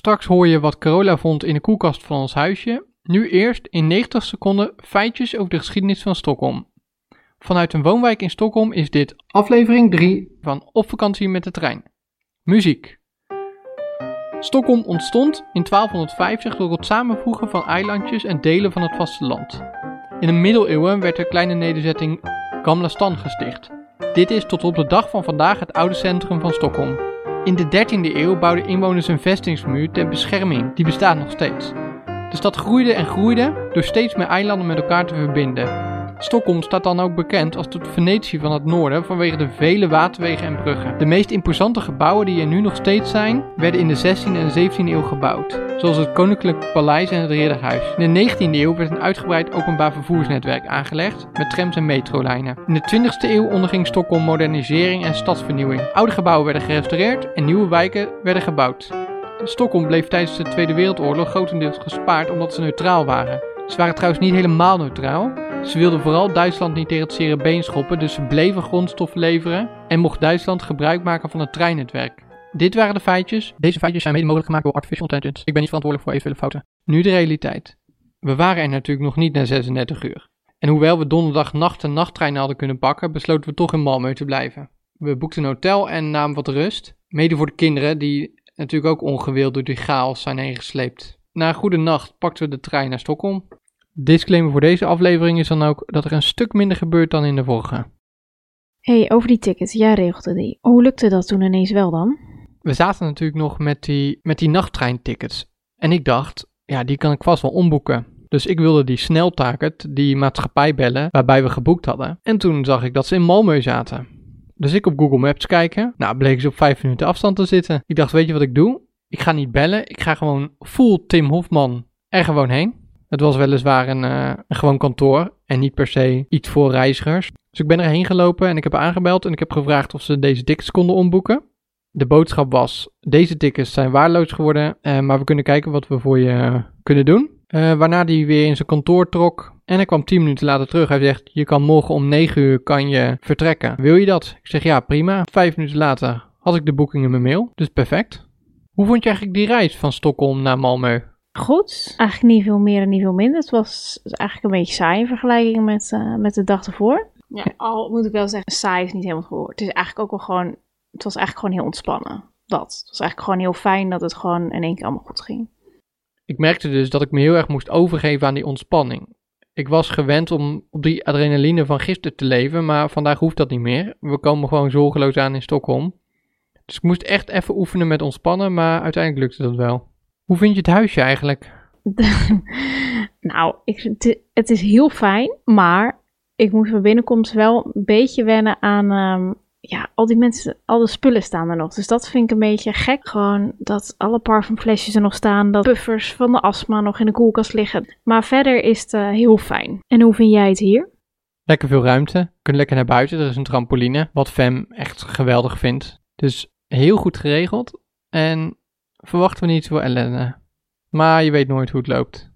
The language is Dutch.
Straks hoor je wat Carola vond in de koelkast van ons huisje. Nu eerst in 90 seconden feitjes over de geschiedenis van Stockholm. Vanuit een woonwijk in Stockholm is dit aflevering 3 van Op vakantie met de trein. Muziek. Stockholm ontstond in 1250 door het samenvoegen van eilandjes en delen van het vasteland. In de middeleeuwen werd de kleine nederzetting Gamla Stan gesticht. Dit is tot op de dag van vandaag het oude centrum van Stockholm. In de 13e eeuw bouwden inwoners een vestingsmuur ter bescherming, die bestaat nog steeds. De stad groeide en groeide door steeds meer eilanden met elkaar te verbinden. Stockholm staat dan ook bekend als het Venetië van het noorden vanwege de vele waterwegen en bruggen. De meest imposante gebouwen die er nu nog steeds zijn, werden in de 16e en 17e eeuw gebouwd, zoals het Koninklijk Paleis en het Ridderhuis. In de 19e eeuw werd een uitgebreid openbaar vervoersnetwerk aangelegd met trams en metrolijnen. In de 20e eeuw onderging Stockholm modernisering en stadsvernieuwing. Oude gebouwen werden gerestaureerd en nieuwe wijken werden gebouwd. Stockholm bleef tijdens de Tweede Wereldoorlog grotendeels gespaard omdat ze neutraal waren. Ze waren trouwens niet helemaal neutraal. Ze wilden vooral Duitsland niet tegen het zere schoppen, dus ze bleven grondstoffen leveren en mocht Duitsland gebruik maken van het treinnetwerk. Dit waren de feitjes. Deze feitjes zijn mede mogelijk gemaakt door artificial intelligence. Ik ben niet verantwoordelijk voor eventuele fouten. Nu de realiteit. We waren er natuurlijk nog niet na 36 uur. En hoewel we donderdag nacht een nachttrein hadden kunnen pakken, besloten we toch in Malmö te blijven. We boekten een hotel en namen wat rust. Mede voor de kinderen, die natuurlijk ook ongewild door die chaos zijn heen gesleept. Na een goede nacht pakten we de trein naar Stockholm. Disclaimer voor deze aflevering is dan ook dat er een stuk minder gebeurt dan in de vorige. hey, over die tickets. Jij regelde die. Hoe lukte dat toen ineens wel dan? We zaten natuurlijk nog met die, met die nachttrein-tickets. En ik dacht, ja, die kan ik vast wel omboeken. Dus ik wilde die sneltaket, die maatschappij bellen, waarbij we geboekt hadden. En toen zag ik dat ze in Malmö zaten. Dus ik op Google Maps kijken. Nou, bleek ze op 5 minuten afstand te zitten. Ik dacht, weet je wat ik doe? Ik ga niet bellen. Ik ga gewoon full Tim Hofman er gewoon heen. Het was weliswaar een, uh, een gewoon kantoor en niet per se iets voor reizigers. Dus ik ben erheen gelopen en ik heb aangebeld en ik heb gevraagd of ze deze tickets konden omboeken. De boodschap was: deze tickets zijn waardeloos geworden, uh, maar we kunnen kijken wat we voor je kunnen doen. Waarna hij weer in zijn kantoor trok en hij kwam 10 minuten later terug. Hij zegt: Je kan morgen om 9 uur kan je vertrekken. Wil je dat? Ik zeg: Ja, prima. Vijf minuten later had ik de boeking in mijn mail, dus perfect. Hoe vond je eigenlijk die reis van Stockholm naar Malmö? Goed. Eigenlijk niet veel meer en niet veel minder. Het was eigenlijk een beetje saai in vergelijking met, uh, met de dag ervoor. Ja, al moet ik wel zeggen, saai is niet helemaal het woord. Het is eigenlijk ook wel gewoon, het was eigenlijk gewoon heel ontspannen. Dat. Het was eigenlijk gewoon heel fijn dat het gewoon in één keer allemaal goed ging. Ik merkte dus dat ik me heel erg moest overgeven aan die ontspanning. Ik was gewend om op die adrenaline van gisteren te leven, maar vandaag hoeft dat niet meer. We komen gewoon zorgeloos aan in Stockholm. Dus ik moest echt even oefenen met ontspannen, maar uiteindelijk lukte dat wel. Hoe vind je het huisje eigenlijk? nou, ik, het is heel fijn, maar ik moest bij binnenkomst wel een beetje wennen aan, um, ja, al die mensen, al de spullen staan er nog. Dus dat vind ik een beetje gek. Gewoon dat alle parfumflesjes er nog staan, dat buffers van de astma nog in de koelkast liggen. Maar verder is het uh, heel fijn. En hoe vind jij het hier? Lekker veel ruimte. Je kunt lekker naar buiten. Er is een trampoline, wat Fem echt geweldig vindt. Dus heel goed geregeld. En verwachten we niet zoveel ellende. Maar je weet nooit hoe het loopt.